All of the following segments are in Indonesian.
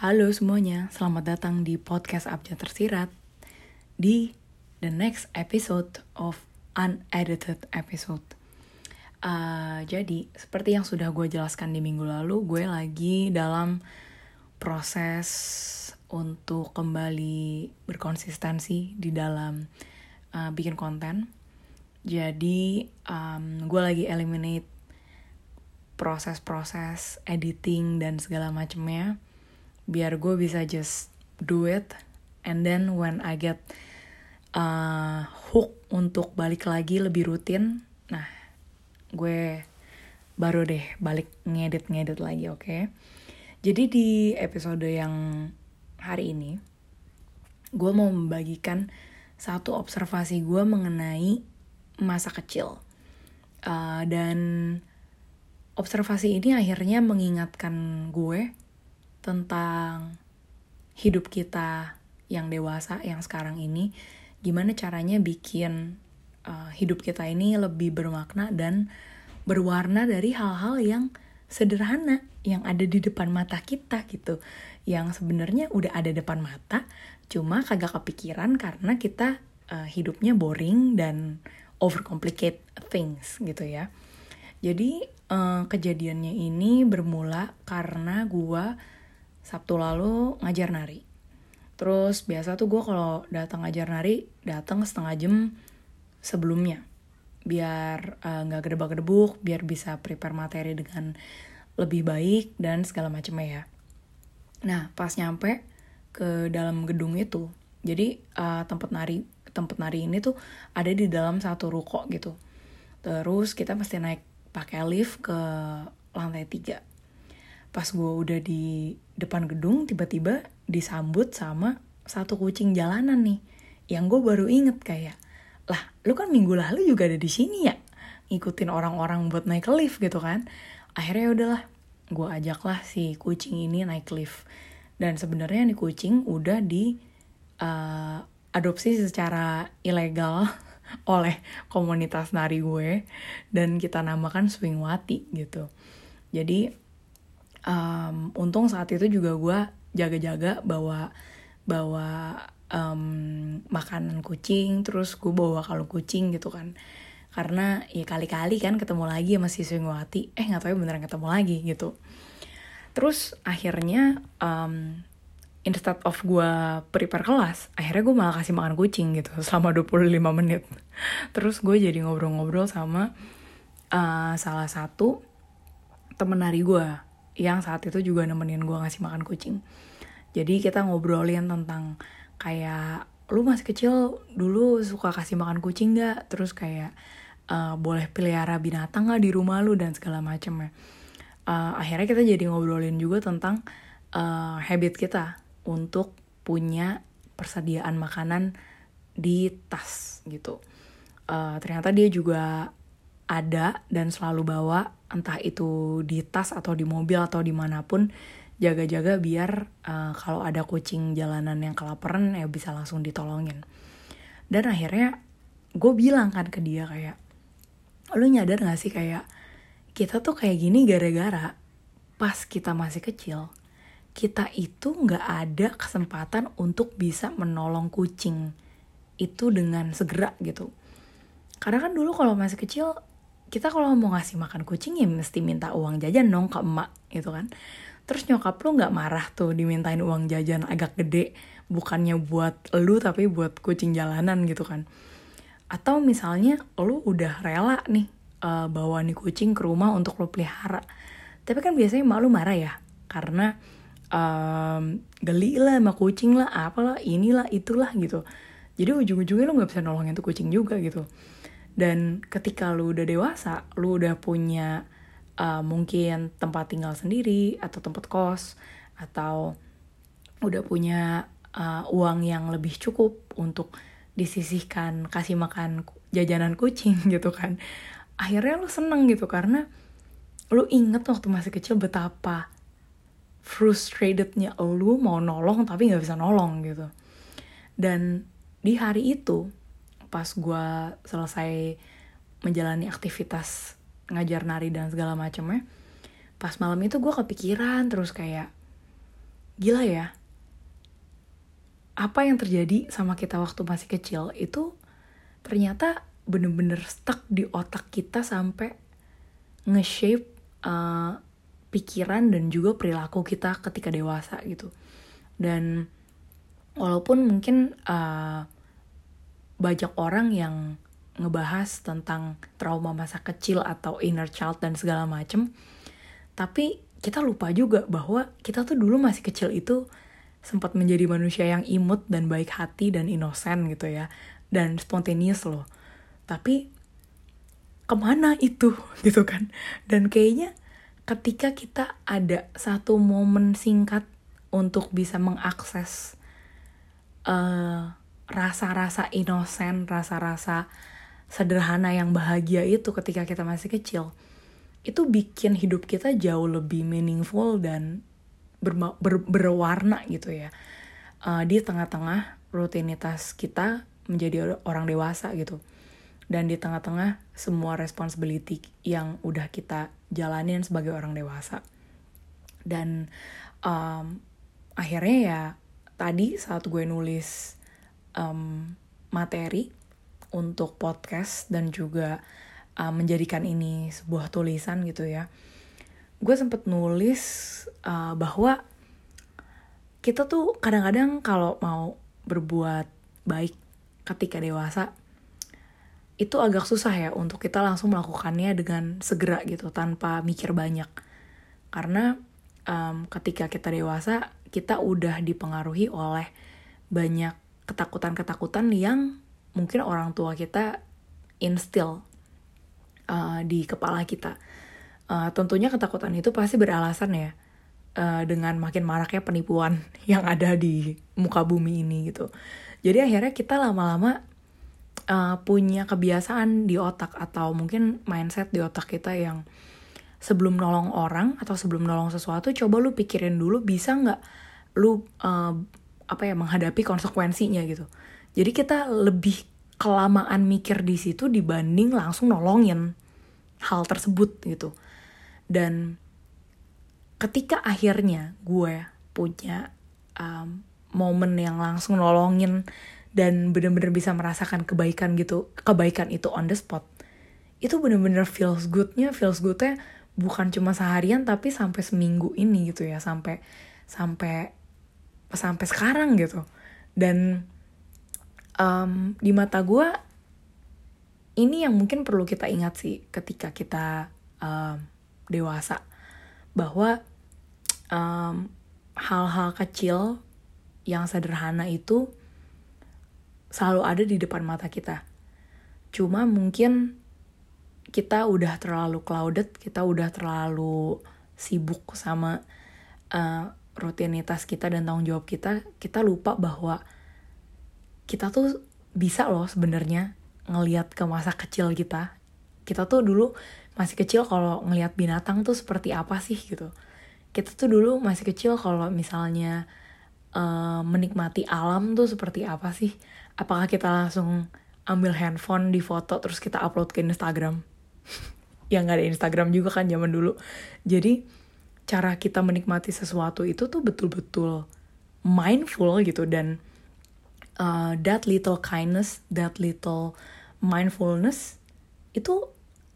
Halo semuanya, selamat datang di podcast Abjad Tersirat di the next episode of unedited episode. Uh, jadi, seperti yang sudah gue jelaskan di minggu lalu, gue lagi dalam proses untuk kembali berkonsistensi di dalam uh, bikin konten. Jadi, um, gue lagi eliminate proses-proses editing dan segala macamnya biar gue bisa just do it and then when I get uh, hook untuk balik lagi lebih rutin nah gue baru deh balik ngedit-ngedit lagi oke okay? jadi di episode yang hari ini gue mau membagikan satu observasi gue mengenai masa kecil uh, dan observasi ini akhirnya mengingatkan gue tentang hidup kita yang dewasa yang sekarang ini gimana caranya bikin uh, hidup kita ini lebih bermakna dan berwarna dari hal-hal yang sederhana yang ada di depan mata kita gitu. Yang sebenarnya udah ada depan mata cuma kagak kepikiran karena kita uh, hidupnya boring dan overcomplicate things gitu ya. Jadi uh, kejadiannya ini bermula karena gua Sabtu lalu ngajar nari. Terus biasa tuh gue kalau datang ngajar nari datang setengah jam sebelumnya biar eh, nggak uh, gedebak-gedebuk, biar bisa prepare materi dengan lebih baik dan segala macamnya ya. Nah pas nyampe ke dalam gedung itu, jadi uh, tempat nari tempat nari ini tuh ada di dalam satu ruko gitu. Terus kita mesti naik pakai lift ke lantai tiga pas gue udah di depan gedung tiba-tiba disambut sama satu kucing jalanan nih yang gue baru inget kayak lah lu kan minggu lalu juga ada di sini ya? Ngikutin orang-orang buat naik lift gitu kan. Akhirnya ya udahlah gue ajaklah si kucing ini naik lift. Dan sebenarnya nih kucing udah di uh, adopsi secara ilegal oleh komunitas nari gue dan kita namakan Swingwati gitu. Jadi um, untung saat itu juga gue jaga-jaga bawa bawa um, makanan kucing terus gue bawa kalung kucing gitu kan. Karena ya kali-kali kan ketemu lagi sama si Swingwati eh nggak tahu ya beneran ketemu lagi gitu. Terus akhirnya um, instead of gue prepare kelas akhirnya gue malah kasih makan kucing gitu selama 25 menit. Terus gue jadi ngobrol-ngobrol sama uh, salah satu temen nari gue yang saat itu juga nemenin gue ngasih makan kucing. Jadi kita ngobrolin tentang kayak lu masih kecil dulu suka kasih makan kucing gak terus kayak uh, boleh pelihara binatang gak di rumah lu? Dan segala macem ya. Uh, akhirnya kita jadi ngobrolin juga tentang uh, habit kita untuk punya persediaan makanan di tas gitu. Uh, ternyata dia juga ada dan selalu bawa entah itu di tas atau di mobil atau di mana pun jaga-jaga biar uh, kalau ada kucing jalanan yang kelaparan ya bisa langsung ditolongin. Dan akhirnya gue bilang kan ke dia kayak lo nyadar gak sih kayak kita tuh kayak gini gara-gara pas kita masih kecil kita itu nggak ada kesempatan untuk bisa menolong kucing itu dengan segera gitu. Karena kan dulu kalau masih kecil kita kalau mau ngasih makan kucing ya mesti minta uang jajan dong ke emak gitu kan. Terus nyokap lu nggak marah tuh dimintain uang jajan agak gede bukannya buat lu tapi buat kucing jalanan gitu kan. Atau misalnya lu udah rela nih uh, bawa nih kucing ke rumah untuk lu pelihara. Tapi kan biasanya emak lu marah ya karena um, geli lah sama kucing lah apalah inilah itulah gitu. Jadi ujung-ujungnya lu nggak bisa nolongin tuh kucing juga gitu dan ketika lu udah dewasa lu udah punya uh, mungkin tempat tinggal sendiri atau tempat kos atau udah punya uh, uang yang lebih cukup untuk disisihkan kasih makan jajanan kucing gitu kan akhirnya lu seneng gitu. Karena lu inget waktu masih kecil betapa frustratednya lu mau nolong tapi nggak bisa nolong gitu. Dan di hari itu pas gue selesai menjalani aktivitas ngajar nari dan segala macamnya pas malam itu gue kepikiran terus kayak gila ya apa yang terjadi sama kita waktu masih kecil itu ternyata bener-bener stuck di otak kita sampai nge-shape uh, pikiran dan juga perilaku kita ketika dewasa gitu. Dan walaupun mungkin uh, banyak orang yang ngebahas tentang trauma masa kecil atau inner child dan segala macem. Tapi kita lupa juga bahwa kita tuh dulu masih kecil itu sempat menjadi manusia yang imut dan baik hati dan inosen gitu ya. Dan spontaneous loh. Tapi ke mana itu gitu kan? Dan kayaknya ketika kita ada satu momen singkat untuk bisa mengakses uh, rasa-rasa inosen rasa-rasa sederhana yang bahagia itu ketika kita masih kecil itu bikin hidup kita jauh lebih meaningful dan ber, ber, berwarna gitu ya. Uh, di tengah-tengah rutinitas kita menjadi orang dewasa gitu. Dan di tengah-tengah semua responsibility yang udah kita jalanin sebagai orang dewasa. Dan um, akhirnya ya tadi saat gue nulis um, materi untuk podcast dan juga uh, menjadikan ini sebuah tulisan gitu ya. Gue sempet nulis uh, bahwa kita tuh kadang-kadang kalau mau berbuat baik ketika dewasa itu agak susah ya untuk kita langsung melakukannya dengan segera gitu tanpa mikir banyak. Karena um, ketika kita dewasa kita udah dipengaruhi oleh banyak ketakutan-ketakutan yang mungkin orang tua kita instill uh, di kepala kita. Uh, tentunya ketakutan itu pasti beralasan ya uh, dengan makin maraknya penipuan yang ada di muka bumi ini gitu. Jadi akhirnya kita lama-lama uh, punya kebiasaan di otak atau mungkin mindset di otak kita yang sebelum nolong orang atau sebelum nolong sesuatu coba lu pikirin dulu bisa nggak lu uh, apa ya menghadapi konsekuensinya gitu. Jadi kita lebih kelamaan mikir di situ dibanding langsung nolongin hal tersebut gitu. Dan ketika akhirnya gue punya um, momen yang langsung nolongin dan bener-bener bisa merasakan kebaikan gitu, kebaikan itu on the spot, itu bener-bener feels goodnya, feels goodnya bukan cuma seharian tapi sampai seminggu ini gitu ya, sampai sampai sampai sekarang gitu. Dan um, di mata gue ini yang mungkin perlu kita ingat sih ketika kita um, dewasa bahwa hal-hal um, kecil yang sederhana itu selalu ada di depan mata kita. Cuma mungkin kita udah terlalu clouded, kita udah terlalu sibuk sama uh, rutinitas kita dan tanggung jawab kita, kita lupa bahwa kita tuh bisa loh sebenarnya ngelihat ke masa kecil kita. Kita tuh dulu masih kecil kalau ngelihat binatang tuh seperti apa sih gitu. Kita tuh dulu masih kecil kalau misalnya uh, menikmati alam tuh seperti apa sih? Apakah kita langsung ambil handphone di foto terus kita upload ke Instagram? yang gak ada Instagram juga kan zaman dulu. Jadi cara kita menikmati sesuatu itu tuh betul-betul mindful gitu dan uh, that little kindness, that little mindfulness itu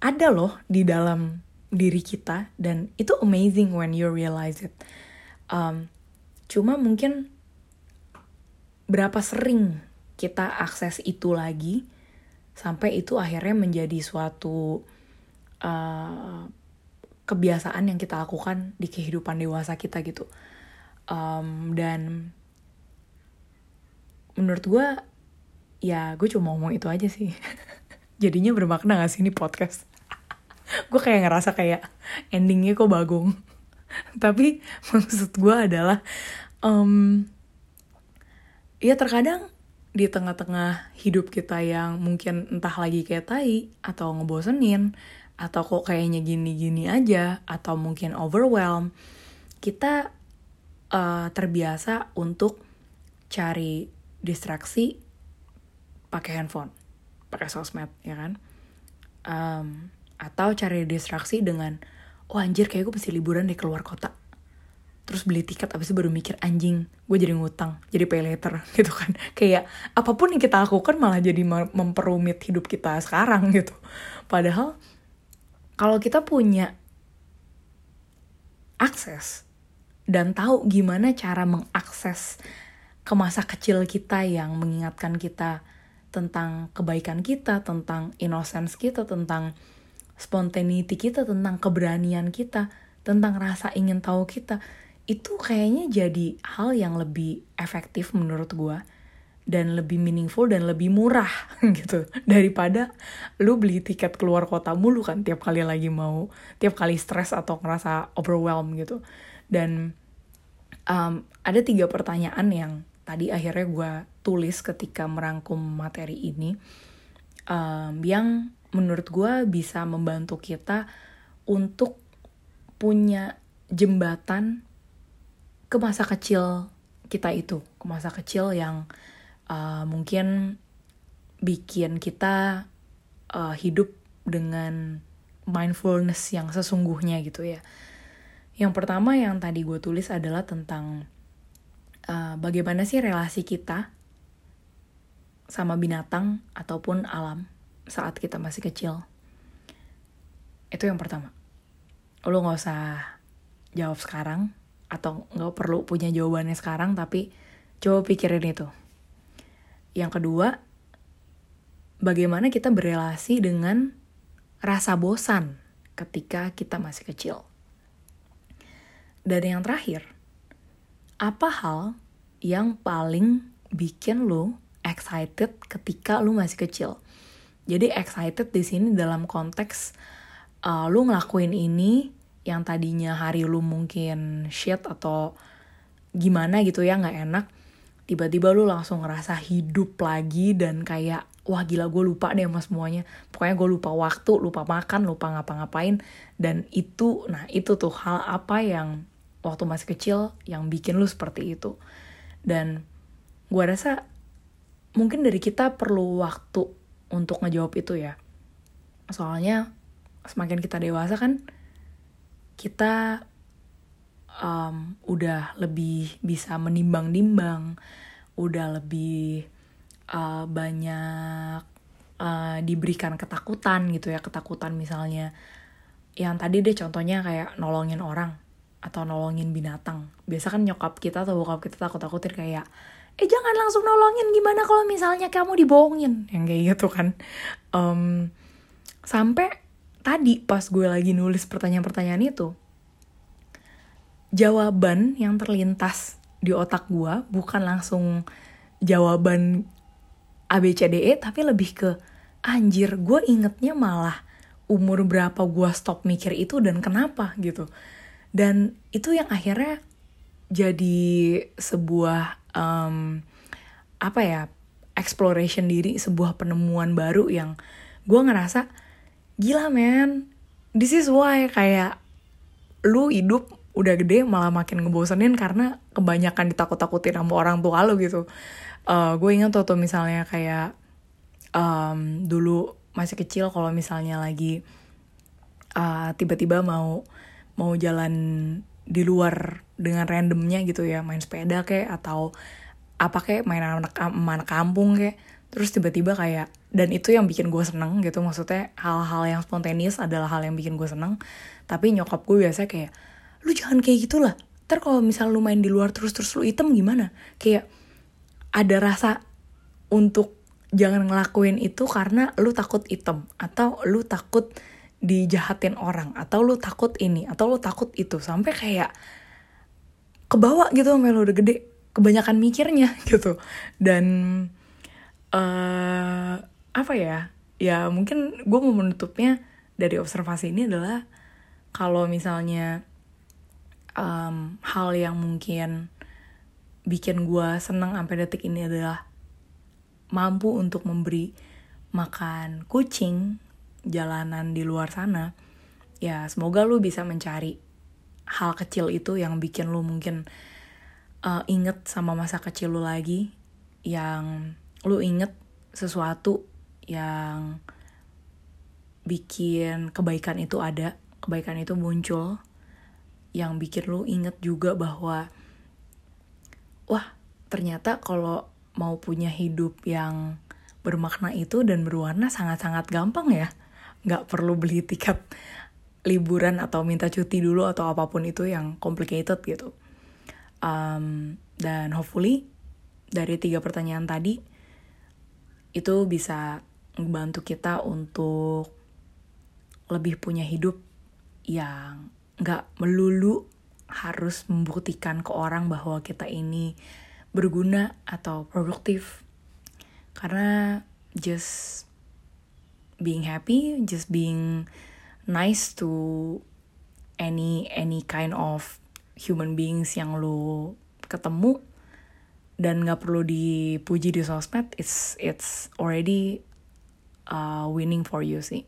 ada loh di dalam diri kita dan itu amazing when you realize it. Um, cuma mungkin berapa sering kita akses itu lagi sampai itu akhirnya menjadi suatu uh, kebiasaan yang kita lakukan di kehidupan dewasa kita gitu. Um, dan menurut gue ya gue cuma ngomong itu aja sih. Jadinya bermakna gak sih ini podcast? Gue kayak ngerasa kayak endingnya kok bagong. Tapi maksud gue adalah um, ya terkadang di tengah-tengah hidup kita yang mungkin entah lagi kayak tai atau ngebosenin atau kok kayaknya gini-gini aja atau mungkin overwhelm kita uh, terbiasa untuk cari distraksi pakai handphone, pakai sosmed, ya kan? Um, atau cari distraksi dengan, oh anjir kayak gue mesti liburan deh keluar kota. terus beli tiket abis itu baru mikir anjing gue jadi ngutang jadi pay later gitu kan kayak apa pun yang kita lakukan malah jadi memperumit hidup kita sekarang gitu padahal kalau kita punya akses dan tahu gimana cara mengakses ke masa kecil kita yang mengingatkan kita tentang kebaikan kita, tentang innocence kita, tentang spontaneity kita, tentang keberanian kita, tentang rasa ingin tahu kita itu kayaknya jadi hal yang lebih efektif menurut gue dan lebih meaningful dan lebih murah gitu. Daripada lu beli tiket keluar kota mulu kan tiap kali lagi mau tiap kali stres atau ngerasa overwhelmed gitu. Dan um, ada tiga pertanyaan yang tadi akhirnya gue tulis ketika merangkum materi ini um, yang menurut gue bisa membantu kita untuk punya jembatan ke masa kecil kita itu, ke masa kecil yang uh, mungkin bikin kita uh, hidup dengan mindfulness yang sesungguhnya gitu ya. Yang pertama yang tadi gue tulis adalah tentang uh, bagaimana sih relasi kita sama binatang ataupun alam saat kita masih kecil. Itu yang pertama. Lo gak usah jawab sekarang, atau nggak perlu punya jawabannya sekarang tapi coba pikirin itu yang kedua bagaimana kita berelasi dengan rasa bosan ketika kita masih kecil. Dan yang terakhir apa hal yang paling bikin lo excited ketika lo masih kecil? Jadi excited di sini dalam konteks uh, lo ngelakuin ini yang tadinya hari lu mungkin shit atau gimana gitu ya nggak enak tiba-tiba lu langsung ngerasa hidup lagi dan kayak wah gila gue lupa deh sama semuanya. Pokoknya gue lupa waktu lupa makan lupa ngapa-ngapain. Dan itu nah itu tuh hal apa yang waktu masih kecil yang bikin lu seperti itu. Dan gue rasa mungkin dari kita perlu waktu untuk ngejawab itu ya. Soalnya semakin kita dewasa kan kita um, udah lebih bisa menimbang-nimbang, udah lebih uh, banyak uh, diberikan ketakutan gitu ya, ketakutan misalnya. Yang tadi deh contohnya kayak nolongin orang atau nolongin binatang. Biasa kan nyokap kita atau bokap kita takut-takutin kayak eh jangan langsung nolongin gimana kalau misalnya kamu dibohongin? Yang kayak gitu kan. Um, sampai tadi pas gue lagi nulis pertanyaan-pertanyaan itu, jawaban yang terlintas di otak gue bukan langsung jawaban ABCDE tapi lebih ke anjir gue ingetnya malah umur berapa gue stop mikir itu dan kenapa gitu. Dan itu yang akhirnya jadi sebuah um, apa ya exploration diri sebuah penemuan baru yang gue ngerasa gila men this is why kayak lu hidup udah gede malah makin ngebosenin karena kebanyakan ditakut-takutin sama orang tua lu gitu. Uh, gue ingat tuh, misalnya kayak um, dulu masih kecil kalau misalnya lagi uh, tiba-tiba mau mau jalan di luar dengan randomnya gitu ya main sepeda kayak atau apa kayak main anak anak kampung kayak terus tiba-tiba kayak dan itu yang bikin gue seneng gitu maksudnya hal-hal yang spontaneous adalah hal yang bikin gue seneng tapi nyokap gue biasa kayak lu jangan kayak gitulah ntar kalau misal lu main di luar terus terus lu item gimana? Kayak ada rasa untuk jangan ngelakuin itu karena lu takut item atau lu takut dijahatin orang atau lu takut ini atau lu takut itu. Sampai kayak kebawa gitu sampai lu udah gede. Kebanyakan mikirnya gitu. Dan uh, apa ya? Ya mungkin gue mau menutupnya dari observasi ini adalah kalau misalnya um, hal yang mungkin bikin gue seneng sampai detik ini adalah mampu untuk memberi makan kucing jalanan di luar sana. Ya semoga lu bisa mencari hal kecil itu yang bikin lu mungkin uh, inget sama masa kecil lu lagi yang lu inget sesuatu yang bikin kebaikan itu ada, kebaikan itu muncul, yang bikin lu inget juga bahwa wah ternyata kalau mau punya hidup yang bermakna itu dan berwarna sangat-sangat gampang ya. Nggak perlu beli tiket liburan atau minta cuti dulu atau apa pun itu yang complicated gitu. Um, dan hopefully dari tiga pertanyaan tadi itu bisa membantu kita untuk lebih punya hidup yang nggak melulu harus membuktikan ke orang bahwa kita ini berguna atau produktif. Karena just being happy just being nice to any any kind of human beings yang lo ketemu dan nggak perlu dipuji di sosmed it's it's already uh, winning for you sih